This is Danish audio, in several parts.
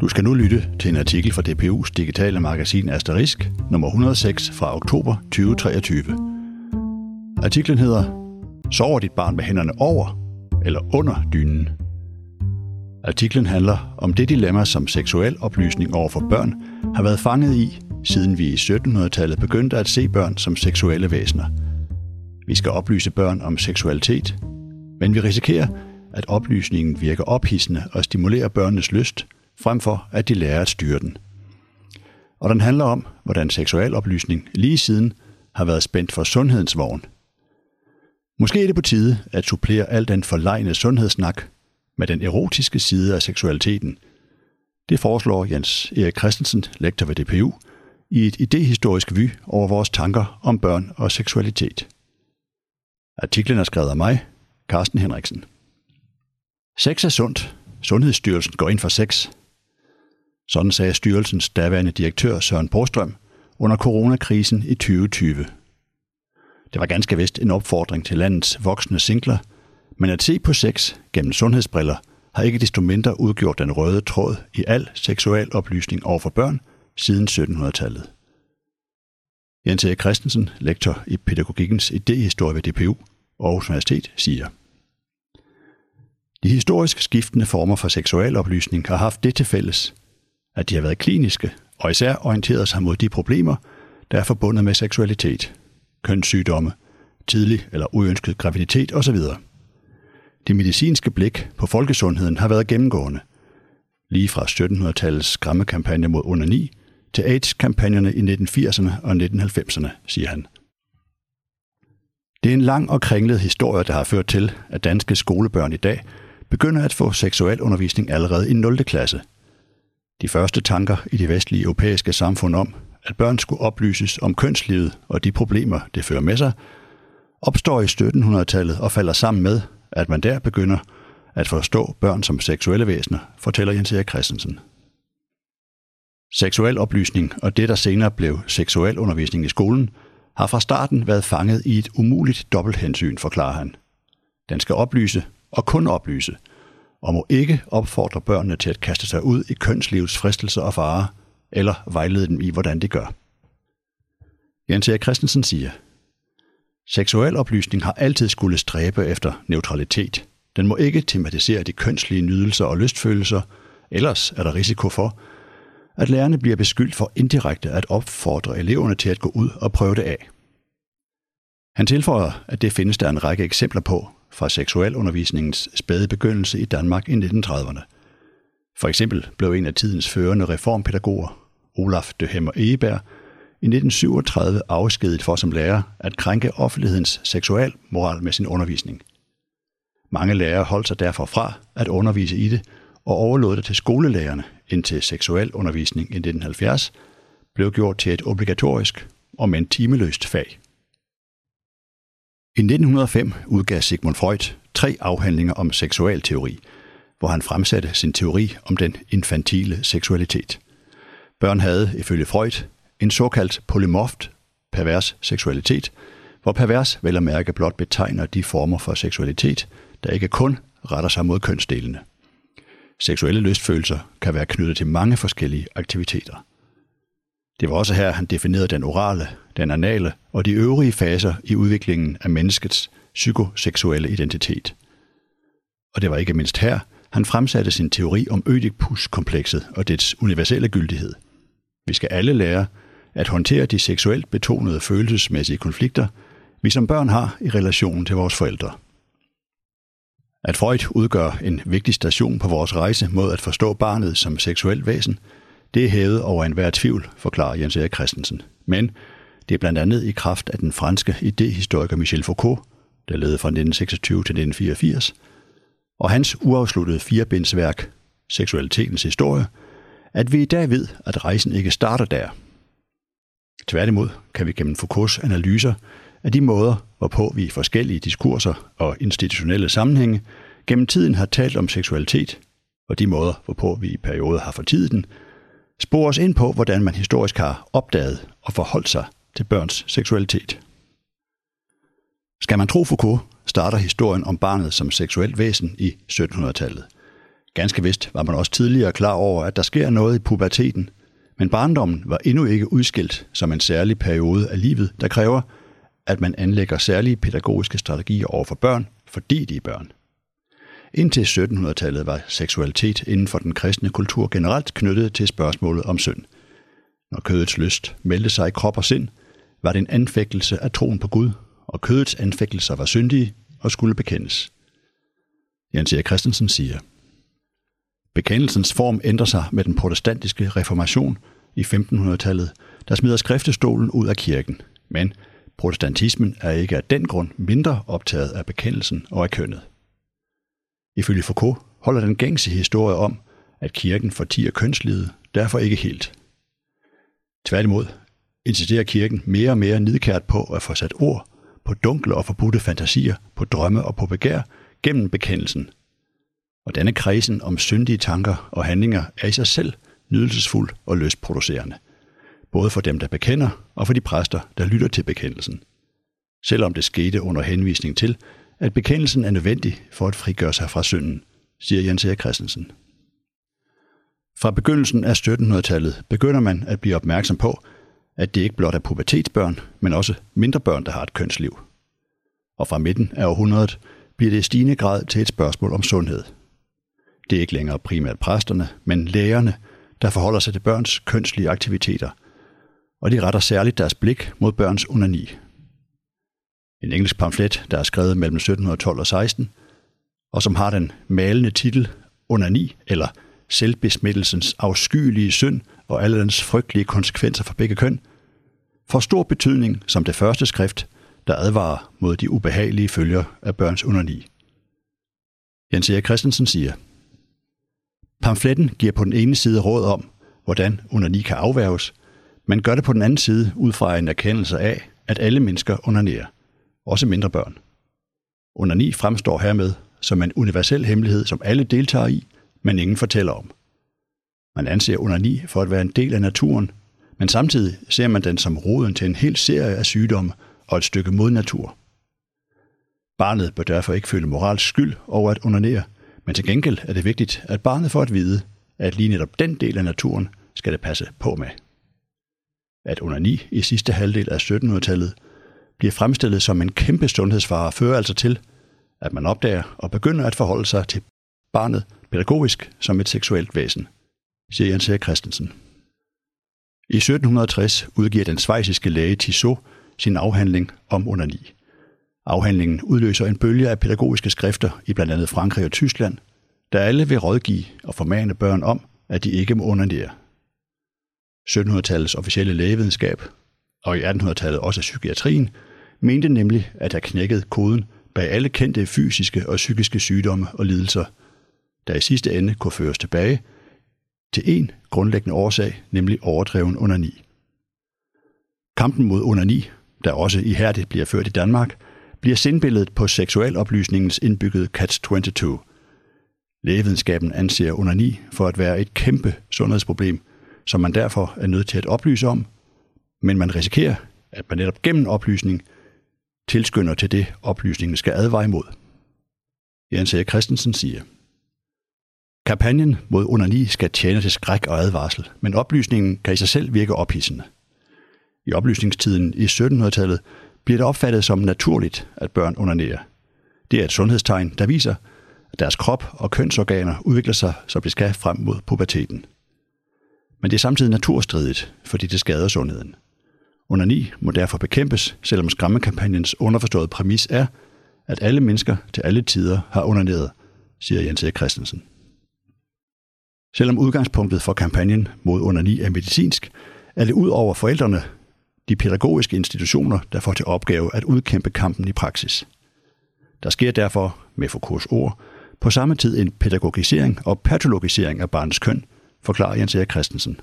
Du skal nu lytte til en artikel fra DPU's digitale magasin Asterisk, nummer 106 fra oktober 2023. Artiklen hedder Sover dit barn med hænderne over eller under dynen? Artiklen handler om det dilemma, som seksuel oplysning over for børn har været fanget i, siden vi i 1700-tallet begyndte at se børn som seksuelle væsener. Vi skal oplyse børn om seksualitet, men vi risikerer, at oplysningen virker ophidsende og stimulerer børnenes lyst, frem for at de lærer at styre den. Og den handler om, hvordan seksualoplysning lige siden har været spændt for sundhedens vogn. Måske er det på tide at supplere al den forlegne sundhedssnak med den erotiske side af seksualiteten. Det foreslår Jens Erik Christensen, lektor ved DPU, i et idehistorisk vy over vores tanker om børn og seksualitet. Artiklen er skrevet af mig, Carsten Henriksen. Sex er sundt. Sundhedsstyrelsen går ind for sex. Sådan sagde styrelsens daværende direktør Søren Borstrøm under coronakrisen i 2020. Det var ganske vist en opfordring til landets voksne singler, men at se på sex gennem sundhedsbriller har ikke desto mindre udgjort den røde tråd i al seksuel oplysning over for børn siden 1700-tallet. Jens Erik Christensen, lektor i pædagogikkens idehistorie ved DPU Aarhus Universitet, siger – de historisk skiftende former for seksualoplysning har haft det til fælles, at de har været kliniske og især orienteret sig mod de problemer, der er forbundet med seksualitet, kønssygdomme, tidlig eller uønsket graviditet osv. Det medicinske blik på folkesundheden har været gennemgående, lige fra 1700-tallets skræmmekampagne mod onani til AIDS-kampagnerne i 1980'erne og 1990'erne, siger han. Det er en lang og kringlet historie, der har ført til, at danske skolebørn i dag begynder at få seksuel undervisning allerede i 0. klasse. De første tanker i de vestlige europæiske samfund om, at børn skulle oplyses om kønslivet og de problemer, det fører med sig, opstår i 1700-tallet og falder sammen med, at man der begynder at forstå børn som seksuelle væsener, fortæller Jens Erik Christensen. Seksuel oplysning og det, der senere blev seksuel undervisning i skolen, har fra starten været fanget i et umuligt dobbelthensyn, forklarer han. Den skal oplyse, og kun oplyse, og må ikke opfordre børnene til at kaste sig ud i kønslivets fristelser og farer, eller vejlede dem i, hvordan de gør. Jens Erik Christensen siger, Seksuel oplysning har altid skulle stræbe efter neutralitet. Den må ikke tematisere de kønslige nydelser og lystfølelser, ellers er der risiko for, at lærerne bliver beskyldt for indirekte at opfordre eleverne til at gå ud og prøve det af. Han tilføjer, at det findes der en række eksempler på, fra seksualundervisningens spæde begyndelse i Danmark i 1930'erne. For eksempel blev en af tidens førende reformpædagoger, Olaf de Hemmer Egeberg, i 1937 afskediget for som lærer at krænke offentlighedens seksualmoral med sin undervisning. Mange lærere holdt sig derfor fra at undervise i det og overlod det til skolelærerne, indtil seksualundervisning i 1970 blev gjort til et obligatorisk og men timeløst fag. I 1905 udgav Sigmund Freud tre afhandlinger om seksualteori, hvor han fremsatte sin teori om den infantile seksualitet. Børn havde, ifølge Freud, en såkaldt polymorft pervers seksualitet, hvor pervers vel at mærke blot betegner de former for seksualitet, der ikke kun retter sig mod kønsdelene. Seksuelle lystfølelser kan være knyttet til mange forskellige aktiviteter. Det var også her, han definerede den orale, den anale og de øvrige faser i udviklingen af menneskets psykoseksuelle identitet. Og det var ikke mindst her, han fremsatte sin teori om Ødipus-komplekset og dets universelle gyldighed. Vi skal alle lære at håndtere de seksuelt betonede følelsesmæssige konflikter, vi som børn har i relation til vores forældre. At Freud udgør en vigtig station på vores rejse mod at forstå barnet som seksuelt væsen – det er hævet over enhver tvivl, forklarer Jens Erik Christensen. Men det er blandt andet i kraft af den franske idehistoriker Michel Foucault, der levede fra 1926 til 1984, og hans uafsluttede firebindsværk, Seksualitetens historie, at vi i dag ved, at rejsen ikke starter der. Tværtimod kan vi gennem Foucaults analyser af de måder, hvorpå vi i forskellige diskurser og institutionelle sammenhænge gennem tiden har talt om seksualitet, og de måder, hvorpå vi i perioder har fortidet den, spore os ind på, hvordan man historisk har opdaget og forholdt sig til børns seksualitet. Skal man tro Foucault, starter historien om barnet som seksuelt væsen i 1700-tallet. Ganske vist var man også tidligere klar over, at der sker noget i puberteten, men barndommen var endnu ikke udskilt som en særlig periode af livet, der kræver, at man anlægger særlige pædagogiske strategier over for børn, fordi de er børn. Indtil 1700-tallet var seksualitet inden for den kristne kultur generelt knyttet til spørgsmålet om synd. Når kødets lyst meldte sig i krop og sind, var det en anfægtelse af troen på Gud, og kødets anfægtelser var syndige og skulle bekendes. Jens Erik Christensen siger, Bekendelsens form ændrer sig med den protestantiske reformation i 1500-tallet, der smider skriftestolen ud af kirken. Men protestantismen er ikke af den grund mindre optaget af bekendelsen og af kønnet. Ifølge Foucault holder den gængse historie om, at kirken fortiger kønslivet, derfor ikke helt. Tværtimod insisterer kirken mere og mere nidkært på at få sat ord på dunkle og forbudte fantasier, på drømme og på begær gennem bekendelsen. Og denne kredsen om syndige tanker og handlinger er i sig selv nydelsesfuld og løsproducerende. Både for dem, der bekender, og for de præster, der lytter til bekendelsen. Selvom det skete under henvisning til, at bekendelsen er nødvendig for at frigøre sig fra synden, siger Jens Erik Christensen. Fra begyndelsen af 1700-tallet begynder man at blive opmærksom på, at det ikke blot er pubertetsbørn, men også mindre børn, der har et kønsliv. Og fra midten af århundredet bliver det i stigende grad til et spørgsmål om sundhed. Det er ikke længere primært præsterne, men lægerne, der forholder sig til børns kønslige aktiviteter, og de retter særligt deres blik mod børns onani. En engelsk pamflet, der er skrevet mellem 1712 og 16, og som har den malende titel Onani, eller selvbesmittelsens afskyelige synd og alle dens frygtelige konsekvenser for begge køn, får stor betydning som det første skrift, der advarer mod de ubehagelige følger af børns onani. Jens Erik Christensen siger, Pamfletten giver på den ene side råd om, hvordan onani kan afværges, men gør det på den anden side ud fra en erkendelse af, at alle mennesker onanerer, også mindre børn. Onani fremstår hermed som en universel hemmelighed, som alle deltager i, men ingen fortæller om. Man anser onani for at være en del af naturen, men samtidig ser man den som roden til en hel serie af sygdomme og et stykke mod natur. Barnet bør derfor ikke føle moralsk skyld over at onanere, men til gengæld er det vigtigt, at barnet får at vide, at lige netop den del af naturen skal det passe på med. At onani i sidste halvdel af 1700-tallet bliver fremstillet som en kæmpe sundhedsfare, fører altså til, at man opdager og begynder at forholde sig til barnet pædagogisk som et seksuelt væsen, siger Jens Erik Christensen. I 1760 udgiver den svejsiske læge Tissot sin afhandling om onani. Afhandlingen udløser en bølge af pædagogiske skrifter i blandt andet Frankrig og Tyskland, der alle vil rådgive og formane børn om, at de ikke må onanere. 1700-tallets officielle lægevidenskab, og i 1800-tallet også psykiatrien, mente nemlig at have knækket koden bag alle kendte fysiske og psykiske sygdomme og lidelser, der i sidste ende kunne føres tilbage til en grundlæggende årsag, nemlig overdreven onani. Kampen mod onani, der også ihærdigt bliver ført i Danmark, bliver sindbilledet på seksualoplysningens indbyggede catch-22. Lægevidenskaben anser onani for at være et kæmpe sundhedsproblem, som man derfor er nødt til at oplyse om, men man risikerer, at man netop gennem oplysning tilskynder til det, oplysningen skal advare imod. Jens Erik Christensen siger, Kampagnen mod onani skal tjene til skræk og advarsel, men oplysningen kan i sig selv virke ophidsende. I oplysningstiden i 1700-tallet bliver det opfattet som naturligt, at børn onanerer. Det er et sundhedstegn, der viser, at deres krop og kønsorganer udvikler sig, som de skal frem mod puberteten. Men det er samtidig naturstridigt, fordi det skader sundheden. Onani må derfor bekæmpes, selvom skræmmekampagnens underforståede præmis er, at alle mennesker til alle tider har onaneret, siger Jens E. Christensen. Selvom udgangspunktet for kampagnen mod onani er medicinsk, er det ud over forældrene de pædagogiske institutioner, der får til opgave at udkæmpe kampen i praksis. Der sker derfor, med Foucaults ord, på samme tid en pædagogisering og patologisering af barnets køn, forklarer Jens Erik Christensen.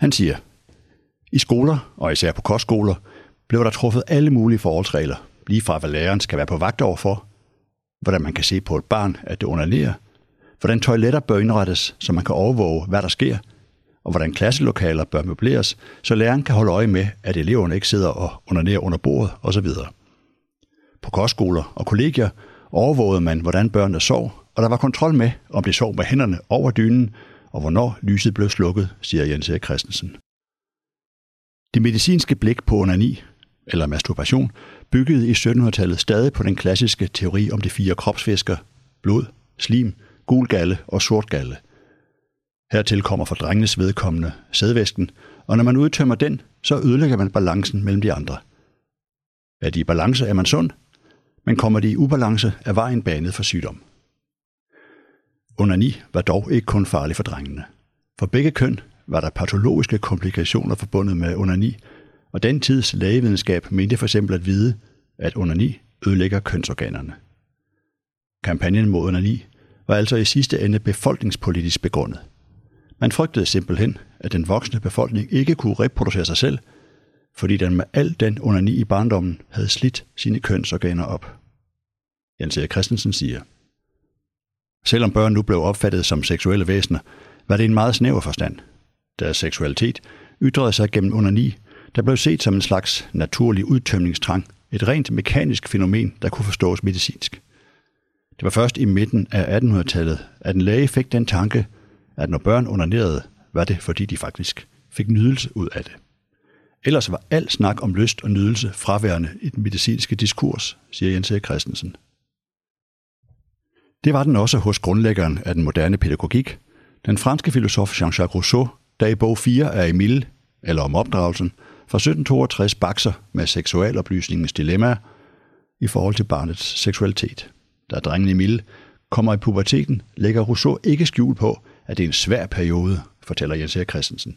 Han siger, i skoler, og især på kostskoler, blev der truffet alle mulige forholdsregler, lige fra hvad læreren skal være på vagt overfor, hvordan man kan se på et barn, at det onanerer, hvordan toiletter bør indrettes, så man kan overvåge, hvad der sker, og hvordan klasselokaler bør møbleres, så læreren kan holde øje med, at eleverne ikke sidder og undernerer under bordet osv. På kostskoler og kollegier overvågede man, hvordan børnene sov, og der var kontrol med, om de sov med hænderne over dynen, og hvornår lyset blev slukket, siger Jens Erik Christensen. Det medicinske blik på onani, eller masturbation, byggede i 1700-tallet stadig på den klassiske teori om de fire kropsvæsker, blod, slim, gul galle og sort galle. Hertil kommer for drengenes vedkommende sædvæsken, og når man udtømmer den, så ødelægger man balancen mellem de andre. Er de i balance, er man sund, men kommer de i ubalance, er vejen banet for sygdom. Onani var dog ikke kun farlig for drengene. For begge køn var der patologiske komplikationer forbundet med onani, og den tids lægevidenskab mente for eksempel at vide, at onani ødelægger kønsorganerne. Kampagnen mod onani var altså i sidste ende befolkningspolitisk begrundet. Man frygtede simpelthen, at den voksne befolkning ikke kunne reproducere sig selv, fordi den med al den onani i barndommen havde slidt sine kønsorganer op. Jens Erik Christensen siger, Selvom børn nu blev opfattet som seksuelle væsener, var det en meget snæver forstand. Deres seksualitet ytrede sig gennem onani, der blev set som en slags naturlig udtømningstrang, et rent mekanisk fænomen, der kunne forstås medicinsk. Det var først i midten af 1800-tallet, at en læge fik den tanke, at når børn onanerede, var det fordi de faktisk fik nydelse ud af det. Ellers var al snak om lyst og nydelse fraværende i den medicinske diskurs, siger Jens Erik Christensen. Det var den også hos grundlæggeren af den moderne pædagogik, den franske filosof Jean-Jacques Rousseau, der i bog 4 af Emil, eller om opdragelsen, fra 1762 bakser med seksualoplysningens dilemma i forhold til barnets seksualitet. Da drengen Emil kommer i puberteten, lægger Rousseau ikke skjul på, at det er en svær periode, fortæller Jens Erik Christensen.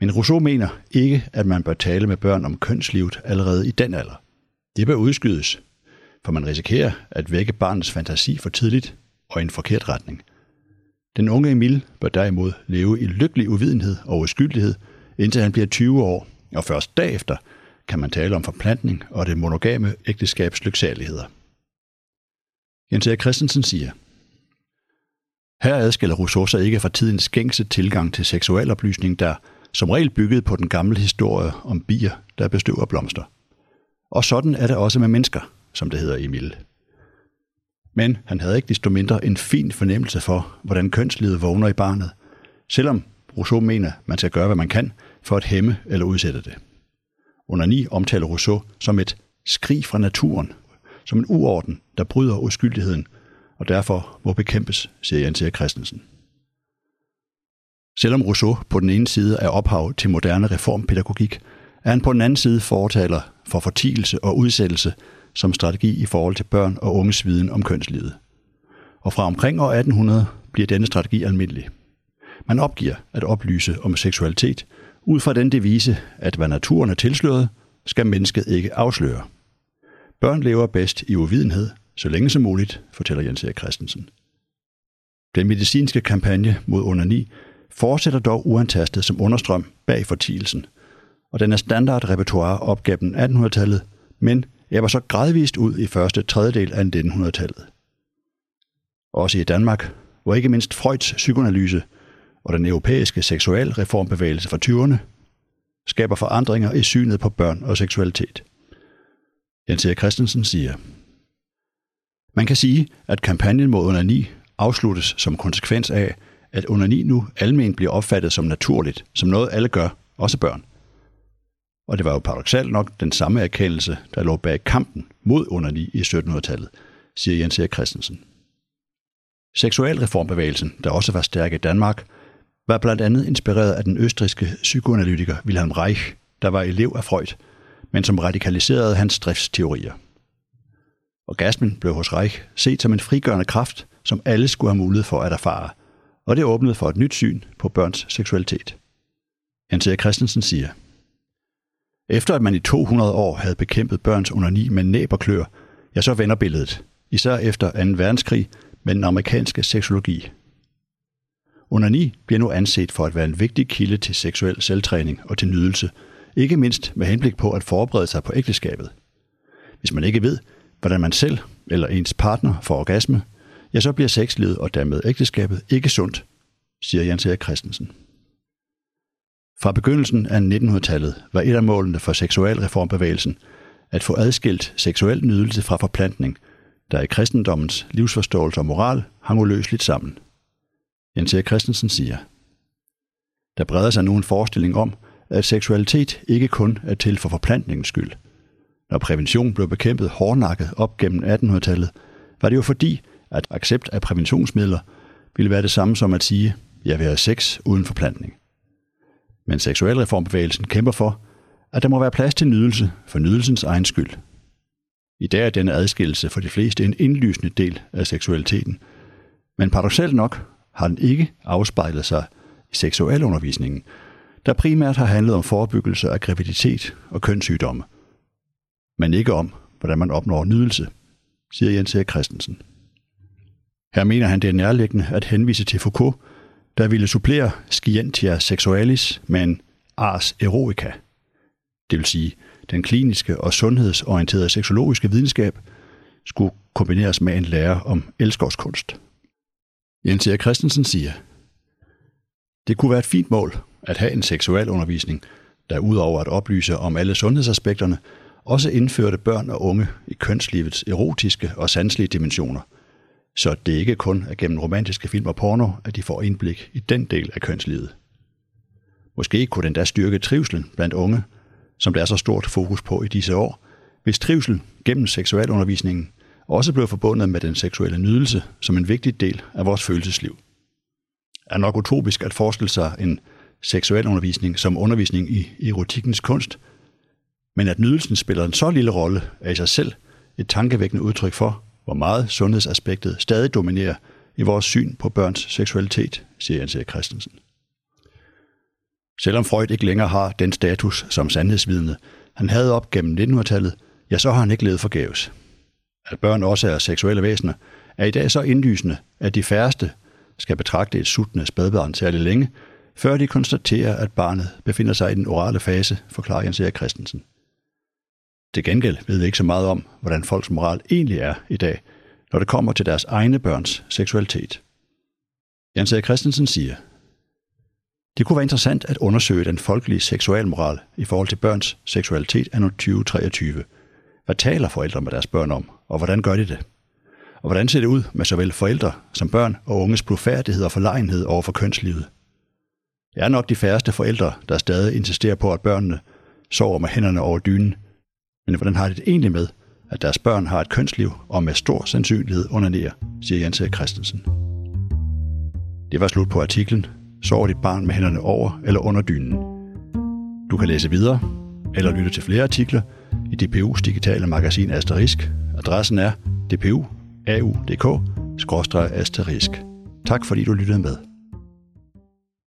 Men Rousseau mener ikke, at man bør tale med børn om kønslivet allerede i den alder. Det bør udskydes, for man risikerer at vække barnets fantasi for tidligt og i en forkert retning. Den unge Emil bør derimod leve i lykkelig uvidenhed og uskyldighed, indtil han bliver 20 år, og først derefter kan man tale om forplantning og det monogame ægteskabs lyksaligheder. Jens Erik Christensen siger, her adskiller Rousseau sig ikke fra tidens gængse tilgang til seksualoplysning, der som regel byggede på den gamle historie om bier, der bestøver blomster. Og sådan er det også med mennesker, som det hedder Emil. Men han havde ikke desto mindre en fin fornemmelse for, hvordan kønslivet vågner i barnet, selvom Rousseau mener, man skal gøre, hvad man kan for at hæmme eller udsætte det. Under ni omtaler Rousseau som et skrig fra naturen, som en uorden, der bryder uskyldigheden, og derfor må bekæmpes, siger Jens Erik Christensen. Selvom Rousseau på den ene side er ophav til moderne reformpædagogik, er han på den anden side fortaler for fortigelse og udsættelse som strategi i forhold til børn og unges viden om kønslivet. Og fra omkring år 1800 bliver denne strategi almindelig. Man opgiver at oplyse om seksualitet ud fra den devise, at hvad naturen er tilsløret, skal mennesket ikke afsløre. Børn lever bedst i uvidenhed, så længe som muligt, fortæller Jens Erik Christensen. Den medicinske kampagne mod onani fortsætter dog uantastet som understrøm bag fortielsen, og den er standardrepertoire op gennem 1800-tallet, men jeg var så gradvist ud i første tredjedel af 1900-tallet. Også i Danmark, hvor ikke mindst Freuds psykoanalyse og den europæiske seksualreformbevægelse fra 20'erne skaber forandringer i synet på børn og seksualitet. Jens Erik Christensen siger, Man kan sige, at kampagnen mod onani afsluttes som konsekvens af, at onani nu almen bliver opfattet som naturligt, som noget alle gør, også børn – og det var jo paradoxalt nok den samme erkendelse, der lå bag kampen mod underlig i 1700-tallet, siger Jens Erik Christensen. Seksualreformbevægelsen, der også var stærk i Danmark, var blandt andet inspireret af den østriske psykoanalytiker Wilhelm Reich, der var elev af Freud, men som radikaliserede hans driftsteorier. Orgasmen blev hos Reich set som en frigørende kraft, som alle skulle have mulighed for at erfare, og det åbnede for et nyt syn på børns seksualitet. Jens Erik Christensen siger – efter at man i 200 år havde bekæmpet børns onani med næb og klør, ja, så vender billedet, især efter 2. verdenskrig med den amerikanske seksologi. Onani bliver nu anset for at være en vigtig kilde til seksuel selvtræning og til nydelse, ikke mindst med henblik på at forberede sig på ægteskabet. Hvis man ikke ved, hvordan man selv eller ens partner får orgasme, ja, så bliver sexlivet og dermed ægteskabet ikke sundt, siger Jens Erik Christensen. Fra begyndelsen af 1900-tallet var et af målene for seksualreformbevægelsen at få adskilt seksuel nydelse fra forplantning, der i kristendommens livsforståelse og moral hang uløseligt sammen. Jens Erik Christensen siger, der breder sig nu en forestilling om, at seksualitet ikke kun er til for forplantningens skyld. Når prævention blev bekæmpet hårdnakket op gennem 1800-tallet, var det jo fordi, at accept af præventionsmidler ville være det samme som at sige, jeg vil have sex uden forplantning. Men seksualreformbevægelsen kæmper for, at der må være plads til nydelse for nydelsens egen skyld. I dag er denne adskillelse for de fleste en indlysende del af seksualiteten, men paradoxalt nok har den ikke afspejlet sig i seksualundervisningen, der primært har handlet om forebyggelse af graviditet og kønssygdomme, men ikke om, hvordan man opnår nydelse, siger Jens Erik Christensen. Her mener han, det er nærliggende at henvise til Foucault, der ville supplere scientia sexualis med en ars eroica, det vil sige, den kliniske og sundhedsorienterede seksologiske videnskab skulle kombineres med en lære om elskovskunst. Jens Erik Christensen siger, det kunne være et fint mål at have en seksuel undervisning, der udover at oplyse om alle sundhedsaspekterne, også indførte børn og unge i kønslivets erotiske og sanselige dimensioner, så det er ikke kun gennem romantiske film og porno, at de får indblik i den del af kønslivet. Måske kunne den da styrke trivselen blandt unge, som der er så stort fokus på i disse år, hvis trivsel gennem seksualundervisningen også blev forbundet med den seksuelle nydelse som en vigtig del af vores følelsesliv. Er nok utopisk at forestille sig en seksualundervisning som undervisning i erotikkens kunst, men at nydelsen spiller en så lille rolle er i sig selv et tankevækkende udtryk for, hvor meget sundhedsaspektet stadig dominerer i vores syn på børns seksualitet, siger Jens Erik Christensen. Selvom Freud ikke længere har den status som sandhedsvidne, han havde op gennem 1900-tallet, ja, så har han ikke levet forgæves. At børn også er seksuelle væsener, er i dag så indlysende, at de færreste skal betragte et suttende spædbarn særlig længe, før de konstaterer, at barnet befinder sig i den orale fase, forklarer Jens Erik Christensen. Til gengæld ved vi ikke så meget om, hvordan folks moral egentlig er i dag, når det kommer til deres egne børns seksualitet. Jens Erik Christensen siger, det kunne være interessant at undersøge den folkelige seksualmoral i forhold til børns seksualitet anno 2023. Hvad taler forældre med deres børn om, og hvordan gør de det? Og hvordan ser det ud med såvel forældre som børn og unges blufærdighed og forlegenhed over for kønslivet? Det er nok de færreste forældre, der stadig insisterer på, at børnene sover med hænderne over dynen. Men hvordan har de det egentlig med, at deres børn har et kønsliv og med stor sandsynlighed undernærer, siger Jens Christensen. Det var slut på artiklen, sover dit barn med hænderne over eller under dynen. Du kan læse videre eller lytte til flere artikler i DPU's digitale magasin Asterisk. Adressen er dpu.au.dk-asterisk. Tak fordi du lyttede med.